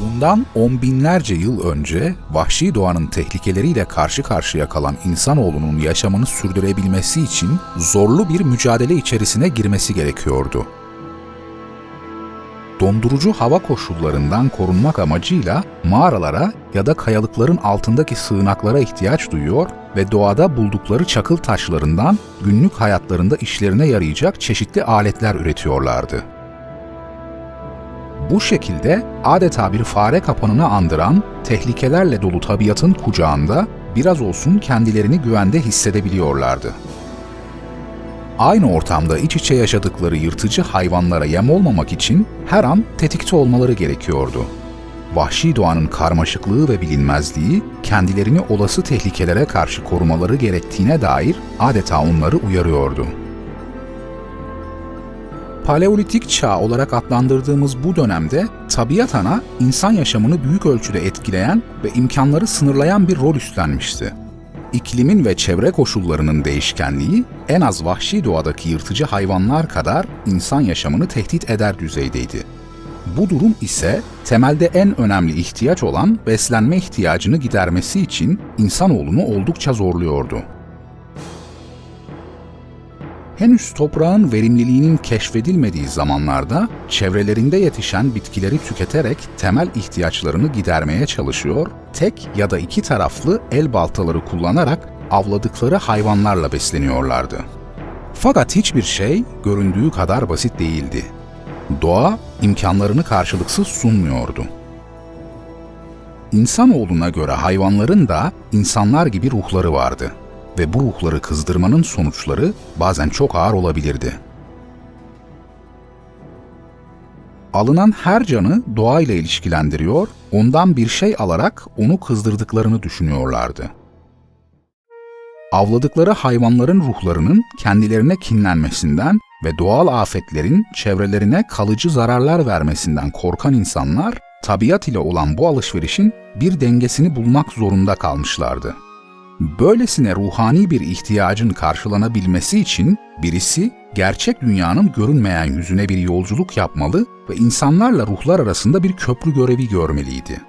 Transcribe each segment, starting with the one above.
Bundan on binlerce yıl önce vahşi doğanın tehlikeleriyle karşı karşıya kalan insanoğlunun yaşamını sürdürebilmesi için zorlu bir mücadele içerisine girmesi gerekiyordu. Dondurucu hava koşullarından korunmak amacıyla mağaralara ya da kayalıkların altındaki sığınaklara ihtiyaç duyuyor ve doğada buldukları çakıl taşlarından günlük hayatlarında işlerine yarayacak çeşitli aletler üretiyorlardı. Bu şekilde adeta bir fare kapanını andıran tehlikelerle dolu tabiatın kucağında biraz olsun kendilerini güvende hissedebiliyorlardı. Aynı ortamda iç içe yaşadıkları yırtıcı hayvanlara yem olmamak için her an tetikte olmaları gerekiyordu. Vahşi doğanın karmaşıklığı ve bilinmezliği kendilerini olası tehlikelere karşı korumaları gerektiğine dair adeta onları uyarıyordu. Paleolitik çağ olarak adlandırdığımız bu dönemde tabiat ana insan yaşamını büyük ölçüde etkileyen ve imkanları sınırlayan bir rol üstlenmişti. İklimin ve çevre koşullarının değişkenliği en az vahşi doğadaki yırtıcı hayvanlar kadar insan yaşamını tehdit eder düzeydeydi. Bu durum ise temelde en önemli ihtiyaç olan beslenme ihtiyacını gidermesi için insanoğlunu oldukça zorluyordu henüz toprağın verimliliğinin keşfedilmediği zamanlarda çevrelerinde yetişen bitkileri tüketerek temel ihtiyaçlarını gidermeye çalışıyor, tek ya da iki taraflı el baltaları kullanarak avladıkları hayvanlarla besleniyorlardı. Fakat hiçbir şey göründüğü kadar basit değildi. Doğa imkanlarını karşılıksız sunmuyordu. İnsanoğluna göre hayvanların da insanlar gibi ruhları vardı ve bu ruhları kızdırmanın sonuçları bazen çok ağır olabilirdi. Alınan her canı doğayla ilişkilendiriyor, ondan bir şey alarak onu kızdırdıklarını düşünüyorlardı. Avladıkları hayvanların ruhlarının kendilerine kinlenmesinden ve doğal afetlerin çevrelerine kalıcı zararlar vermesinden korkan insanlar, tabiat ile olan bu alışverişin bir dengesini bulmak zorunda kalmışlardı. Böylesine ruhani bir ihtiyacın karşılanabilmesi için birisi gerçek dünyanın görünmeyen yüzüne bir yolculuk yapmalı ve insanlarla ruhlar arasında bir köprü görevi görmeliydi.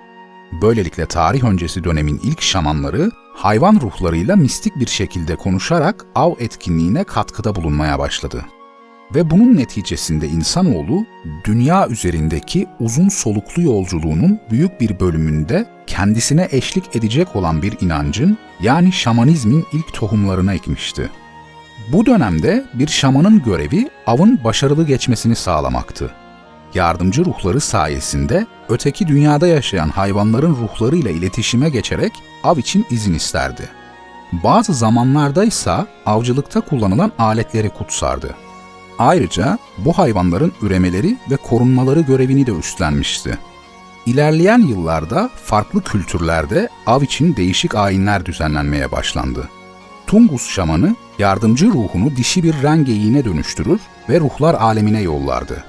Böylelikle tarih öncesi dönemin ilk şamanları hayvan ruhlarıyla mistik bir şekilde konuşarak av etkinliğine katkıda bulunmaya başladı ve bunun neticesinde insanoğlu dünya üzerindeki uzun soluklu yolculuğunun büyük bir bölümünde kendisine eşlik edecek olan bir inancın yani şamanizmin ilk tohumlarına ekmişti. Bu dönemde bir şamanın görevi avın başarılı geçmesini sağlamaktı. Yardımcı ruhları sayesinde öteki dünyada yaşayan hayvanların ruhlarıyla iletişime geçerek av için izin isterdi. Bazı zamanlarda ise avcılıkta kullanılan aletleri kutsardı. Ayrıca bu hayvanların üremeleri ve korunmaları görevini de üstlenmişti. İlerleyen yıllarda farklı kültürlerde av için değişik ayinler düzenlenmeye başlandı. Tungus şamanı yardımcı ruhunu dişi bir rengeyiğine dönüştürür ve ruhlar alemine yollardı.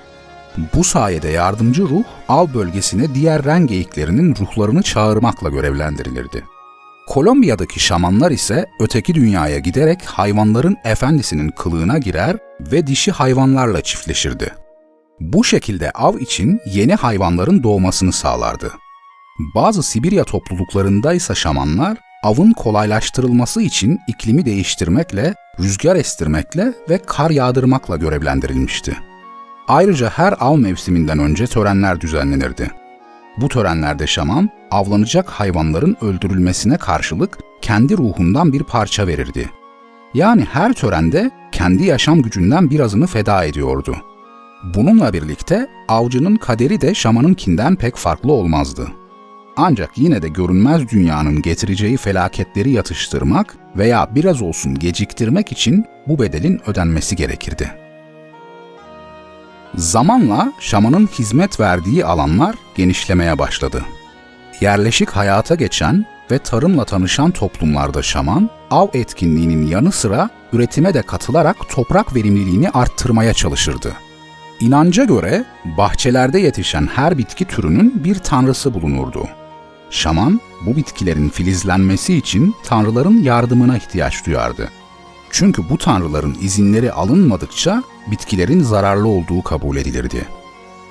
Bu sayede yardımcı ruh av bölgesine diğer rengeyiklerinin ruhlarını çağırmakla görevlendirilirdi. Kolombiya'daki şamanlar ise öteki dünyaya giderek hayvanların efendisinin kılığına girer ve dişi hayvanlarla çiftleşirdi. Bu şekilde av için yeni hayvanların doğmasını sağlardı. Bazı Sibirya topluluklarında ise şamanlar avın kolaylaştırılması için iklimi değiştirmekle, rüzgar estirmekle ve kar yağdırmakla görevlendirilmişti. Ayrıca her av mevsiminden önce törenler düzenlenirdi. Bu törenlerde şaman, avlanacak hayvanların öldürülmesine karşılık kendi ruhundan bir parça verirdi. Yani her törende kendi yaşam gücünden birazını feda ediyordu. Bununla birlikte avcının kaderi de şamanınkinden pek farklı olmazdı. Ancak yine de görünmez dünyanın getireceği felaketleri yatıştırmak veya biraz olsun geciktirmek için bu bedelin ödenmesi gerekirdi. Zamanla şamanın hizmet verdiği alanlar genişlemeye başladı. Yerleşik hayata geçen ve tarımla tanışan toplumlarda şaman, av etkinliğinin yanı sıra üretime de katılarak toprak verimliliğini arttırmaya çalışırdı. İnanca göre bahçelerde yetişen her bitki türünün bir tanrısı bulunurdu. Şaman bu bitkilerin filizlenmesi için tanrıların yardımına ihtiyaç duyardı. Çünkü bu tanrıların izinleri alınmadıkça bitkilerin zararlı olduğu kabul edilirdi.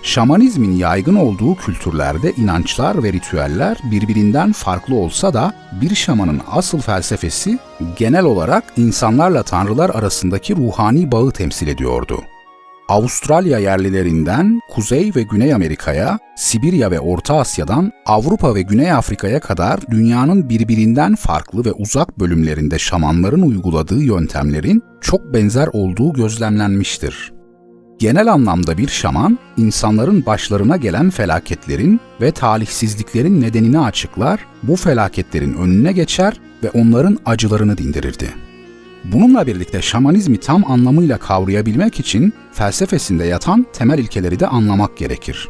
Şamanizmin yaygın olduğu kültürlerde inançlar ve ritüeller birbirinden farklı olsa da bir şamanın asıl felsefesi genel olarak insanlarla tanrılar arasındaki ruhani bağı temsil ediyordu. Avustralya yerlilerinden Kuzey ve Güney Amerika'ya, Sibirya ve Orta Asya'dan Avrupa ve Güney Afrika'ya kadar dünyanın birbirinden farklı ve uzak bölümlerinde şamanların uyguladığı yöntemlerin çok benzer olduğu gözlemlenmiştir. Genel anlamda bir şaman, insanların başlarına gelen felaketlerin ve talihsizliklerin nedenini açıklar, bu felaketlerin önüne geçer ve onların acılarını dindirirdi. Bununla birlikte şamanizmi tam anlamıyla kavrayabilmek için felsefesinde yatan temel ilkeleri de anlamak gerekir.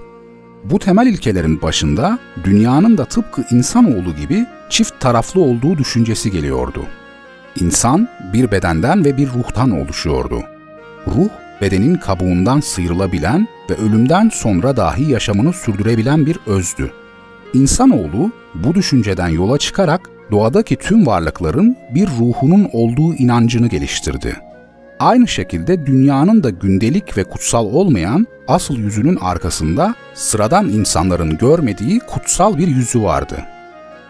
Bu temel ilkelerin başında dünyanın da tıpkı insanoğlu gibi çift taraflı olduğu düşüncesi geliyordu. İnsan bir bedenden ve bir ruhtan oluşuyordu. Ruh, bedenin kabuğundan sıyrılabilen ve ölümden sonra dahi yaşamını sürdürebilen bir özdü. İnsanoğlu bu düşünceden yola çıkarak doğadaki tüm varlıkların bir ruhunun olduğu inancını geliştirdi. Aynı şekilde dünyanın da gündelik ve kutsal olmayan asıl yüzünün arkasında sıradan insanların görmediği kutsal bir yüzü vardı.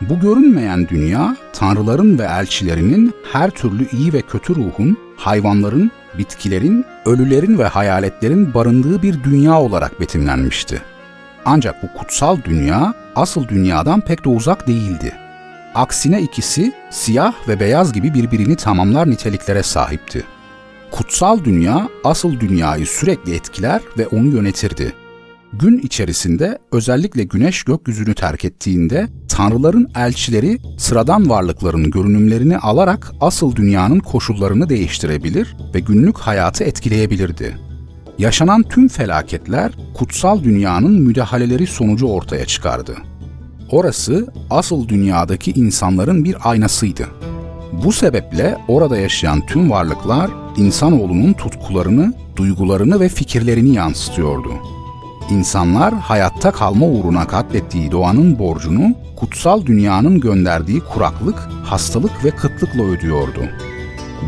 Bu görünmeyen dünya, tanrıların ve elçilerinin her türlü iyi ve kötü ruhun, hayvanların, bitkilerin, ölülerin ve hayaletlerin barındığı bir dünya olarak betimlenmişti. Ancak bu kutsal dünya asıl dünyadan pek de uzak değildi. Aksine ikisi siyah ve beyaz gibi birbirini tamamlar niteliklere sahipti. Kutsal dünya asıl dünyayı sürekli etkiler ve onu yönetirdi. Gün içerisinde özellikle güneş gökyüzünü terk ettiğinde tanrıların elçileri sıradan varlıkların görünümlerini alarak asıl dünyanın koşullarını değiştirebilir ve günlük hayatı etkileyebilirdi. Yaşanan tüm felaketler kutsal dünyanın müdahaleleri sonucu ortaya çıkardı. Orası asıl dünyadaki insanların bir aynasıydı. Bu sebeple orada yaşayan tüm varlıklar insanoğlunun tutkularını, duygularını ve fikirlerini yansıtıyordu. İnsanlar hayatta kalma uğruna katlettiği doğanın borcunu kutsal dünyanın gönderdiği kuraklık, hastalık ve kıtlıkla ödüyordu.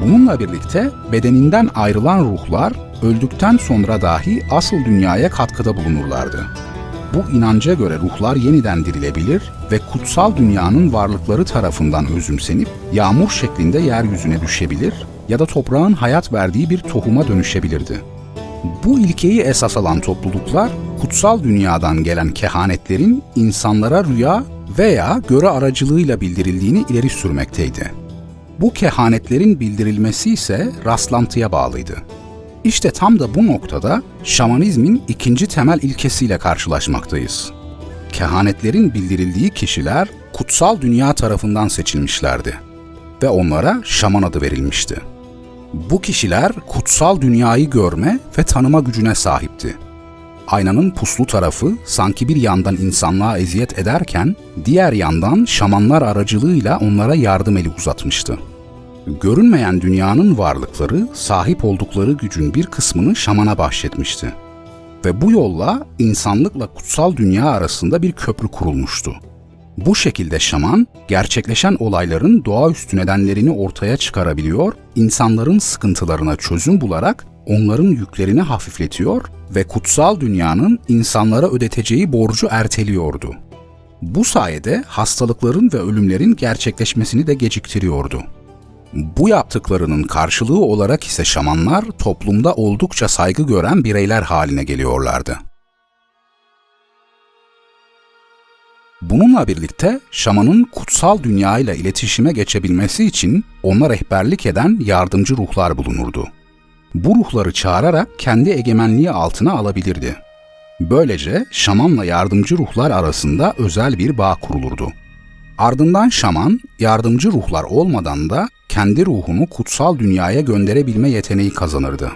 Bununla birlikte bedeninden ayrılan ruhlar öldükten sonra dahi asıl dünyaya katkıda bulunurlardı. Bu inanca göre ruhlar yeniden dirilebilir ve kutsal dünyanın varlıkları tarafından özümsenip yağmur şeklinde yeryüzüne düşebilir ya da toprağın hayat verdiği bir tohuma dönüşebilirdi. Bu ilkeyi esas alan topluluklar kutsal dünyadan gelen kehanetlerin insanlara rüya veya göre aracılığıyla bildirildiğini ileri sürmekteydi. Bu kehanetlerin bildirilmesi ise rastlantıya bağlıydı. İşte tam da bu noktada şamanizmin ikinci temel ilkesiyle karşılaşmaktayız. Kehanetlerin bildirildiği kişiler kutsal dünya tarafından seçilmişlerdi ve onlara şaman adı verilmişti. Bu kişiler kutsal dünyayı görme ve tanıma gücüne sahipti. Aynanın puslu tarafı sanki bir yandan insanlığa eziyet ederken diğer yandan şamanlar aracılığıyla onlara yardım eli uzatmıştı. Görünmeyen dünyanın varlıkları sahip oldukları gücün bir kısmını şamana bahşetmişti. Ve bu yolla insanlıkla kutsal dünya arasında bir köprü kurulmuştu. Bu şekilde şaman, gerçekleşen olayların doğaüstü nedenlerini ortaya çıkarabiliyor, insanların sıkıntılarına çözüm bularak onların yüklerini hafifletiyor ve kutsal dünyanın insanlara ödeteceği borcu erteliyordu. Bu sayede hastalıkların ve ölümlerin gerçekleşmesini de geciktiriyordu. Bu yaptıklarının karşılığı olarak ise şamanlar toplumda oldukça saygı gören bireyler haline geliyorlardı. Bununla birlikte şamanın kutsal dünya ile iletişime geçebilmesi için ona rehberlik eden yardımcı ruhlar bulunurdu. Bu ruhları çağırarak kendi egemenliği altına alabilirdi. Böylece şamanla yardımcı ruhlar arasında özel bir bağ kurulurdu. Ardından şaman, yardımcı ruhlar olmadan da kendi ruhunu kutsal dünyaya gönderebilme yeteneği kazanırdı.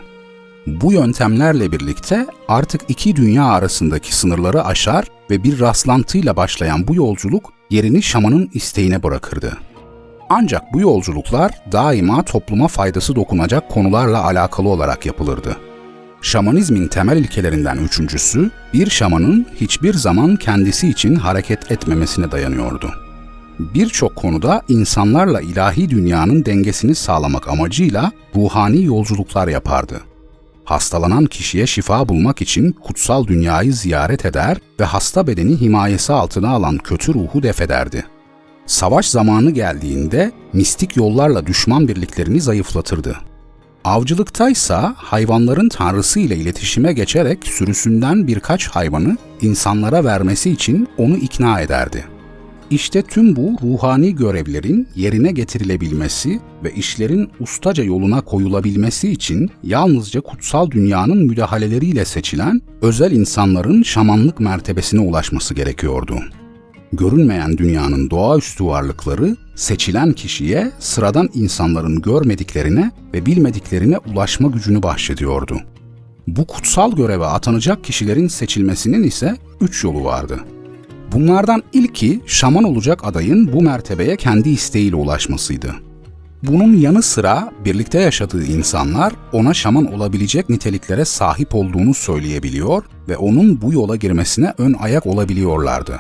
Bu yöntemlerle birlikte artık iki dünya arasındaki sınırları aşar ve bir rastlantıyla başlayan bu yolculuk yerini şamanın isteğine bırakırdı. Ancak bu yolculuklar daima topluma faydası dokunacak konularla alakalı olarak yapılırdı. Şamanizmin temel ilkelerinden üçüncüsü, bir şamanın hiçbir zaman kendisi için hareket etmemesine dayanıyordu. Birçok konuda insanlarla ilahi dünyanın dengesini sağlamak amacıyla ruhani yolculuklar yapardı. hastalanan kişiye şifa bulmak için kutsal dünyayı ziyaret eder ve hasta bedeni himayesi altına alan kötü ruhu defederdi. Savaş zamanı geldiğinde mistik yollarla düşman birliklerini zayıflatırdı. Avcılıktaysa hayvanların tanrısı ile iletişime geçerek sürüsünden birkaç hayvanı insanlara vermesi için onu ikna ederdi. İşte tüm bu ruhani görevlerin yerine getirilebilmesi ve işlerin ustaca yoluna koyulabilmesi için yalnızca kutsal dünyanın müdahaleleriyle seçilen özel insanların şamanlık mertebesine ulaşması gerekiyordu. Görünmeyen dünyanın doğaüstü varlıkları seçilen kişiye sıradan insanların görmediklerine ve bilmediklerine ulaşma gücünü bahşediyordu. Bu kutsal göreve atanacak kişilerin seçilmesinin ise üç yolu vardı. Bunlardan ilki şaman olacak adayın bu mertebeye kendi isteğiyle ulaşmasıydı. Bunun yanı sıra birlikte yaşadığı insanlar ona şaman olabilecek niteliklere sahip olduğunu söyleyebiliyor ve onun bu yola girmesine ön ayak olabiliyorlardı.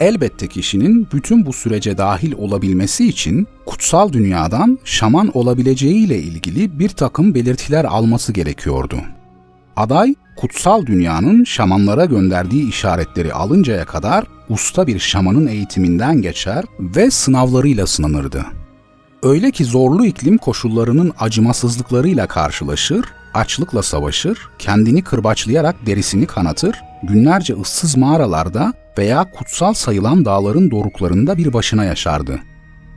Elbette kişinin bütün bu sürece dahil olabilmesi için kutsal dünyadan şaman olabileceğiyle ilgili bir takım belirtiler alması gerekiyordu. Aday, kutsal dünyanın şamanlara gönderdiği işaretleri alıncaya kadar usta bir şamanın eğitiminden geçer ve sınavlarıyla sınanırdı. Öyle ki zorlu iklim koşullarının acımasızlıklarıyla karşılaşır, açlıkla savaşır, kendini kırbaçlayarak derisini kanatır, günlerce ıssız mağaralarda veya kutsal sayılan dağların doruklarında bir başına yaşardı.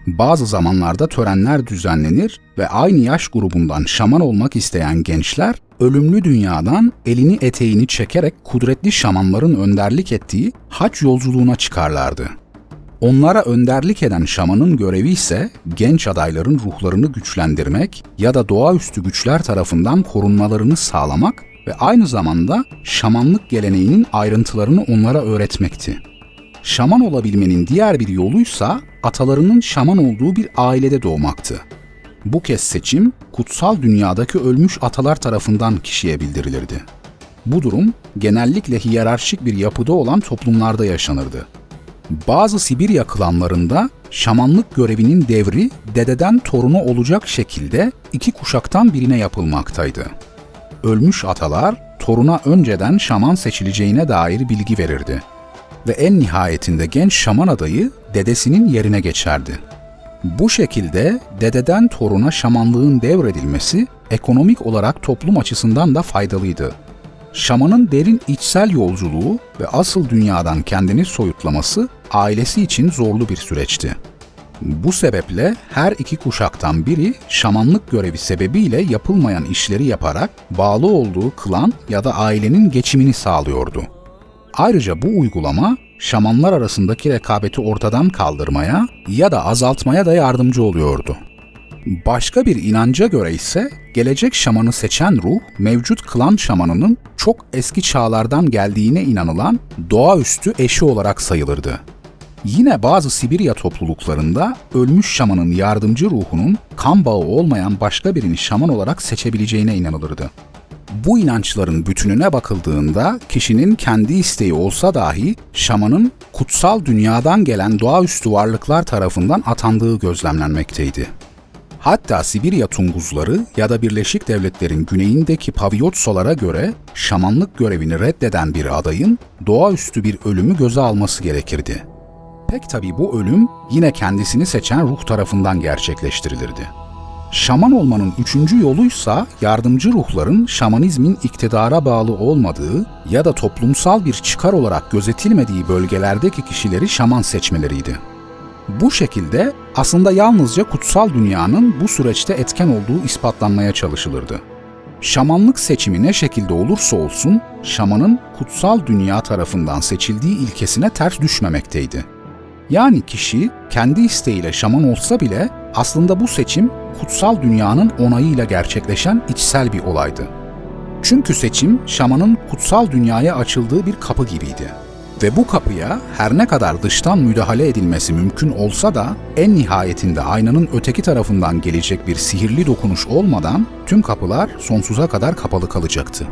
Bazı zamanlarda törenler düzenlenir ve aynı yaş grubundan şaman olmak isteyen gençler ölümlü dünyadan elini eteğini çekerek kudretli şamanların önderlik ettiği haç yolculuğuna çıkarlardı. Onlara önderlik eden şamanın görevi ise genç adayların ruhlarını güçlendirmek ya da doğaüstü güçler tarafından korunmalarını sağlamak ve aynı zamanda şamanlık geleneğinin ayrıntılarını onlara öğretmekti. Şaman olabilmenin diğer bir yoluysa atalarının şaman olduğu bir ailede doğmaktı. Bu kez seçim kutsal dünyadaki ölmüş atalar tarafından kişiye bildirilirdi. Bu durum genellikle hiyerarşik bir yapıda olan toplumlarda yaşanırdı. Bazı Sibirya klanlarında şamanlık görevinin devri dededen torunu olacak şekilde iki kuşaktan birine yapılmaktaydı. Ölmüş atalar toruna önceden şaman seçileceğine dair bilgi verirdi ve en nihayetinde genç şaman adayı dedesinin yerine geçerdi. Bu şekilde dededen toruna şamanlığın devredilmesi ekonomik olarak toplum açısından da faydalıydı. Şamanın derin içsel yolculuğu ve asıl dünyadan kendini soyutlaması ailesi için zorlu bir süreçti. Bu sebeple her iki kuşaktan biri şamanlık görevi sebebiyle yapılmayan işleri yaparak bağlı olduğu klan ya da ailenin geçimini sağlıyordu. Ayrıca bu uygulama şamanlar arasındaki rekabeti ortadan kaldırmaya ya da azaltmaya da yardımcı oluyordu. Başka bir inanca göre ise gelecek şamanı seçen ruh mevcut klan şamanının çok eski çağlardan geldiğine inanılan doğaüstü eşi olarak sayılırdı. Yine bazı Sibirya topluluklarında ölmüş şamanın yardımcı ruhunun kan bağı olmayan başka birini şaman olarak seçebileceğine inanılırdı. Bu inançların bütününe bakıldığında kişinin kendi isteği olsa dahi şamanın kutsal dünyadan gelen doğaüstü varlıklar tarafından atandığı gözlemlenmekteydi. Hatta Sibirya Tunguzları ya da Birleşik Devletler'in güneyindeki Pavyotsolara göre şamanlık görevini reddeden bir adayın doğaüstü bir ölümü göze alması gerekirdi. Pek tabi bu ölüm yine kendisini seçen ruh tarafından gerçekleştirilirdi. Şaman olmanın üçüncü yoluysa yardımcı ruhların şamanizmin iktidara bağlı olmadığı ya da toplumsal bir çıkar olarak gözetilmediği bölgelerdeki kişileri şaman seçmeleriydi. Bu şekilde aslında yalnızca kutsal dünyanın bu süreçte etken olduğu ispatlanmaya çalışılırdı. Şamanlık seçimi ne şekilde olursa olsun, şamanın kutsal dünya tarafından seçildiği ilkesine ters düşmemekteydi. Yani kişi kendi isteğiyle şaman olsa bile aslında bu seçim kutsal dünyanın onayıyla gerçekleşen içsel bir olaydı. Çünkü seçim şamanın kutsal dünyaya açıldığı bir kapı gibiydi. Ve bu kapıya her ne kadar dıştan müdahale edilmesi mümkün olsa da en nihayetinde aynanın öteki tarafından gelecek bir sihirli dokunuş olmadan tüm kapılar sonsuza kadar kapalı kalacaktı.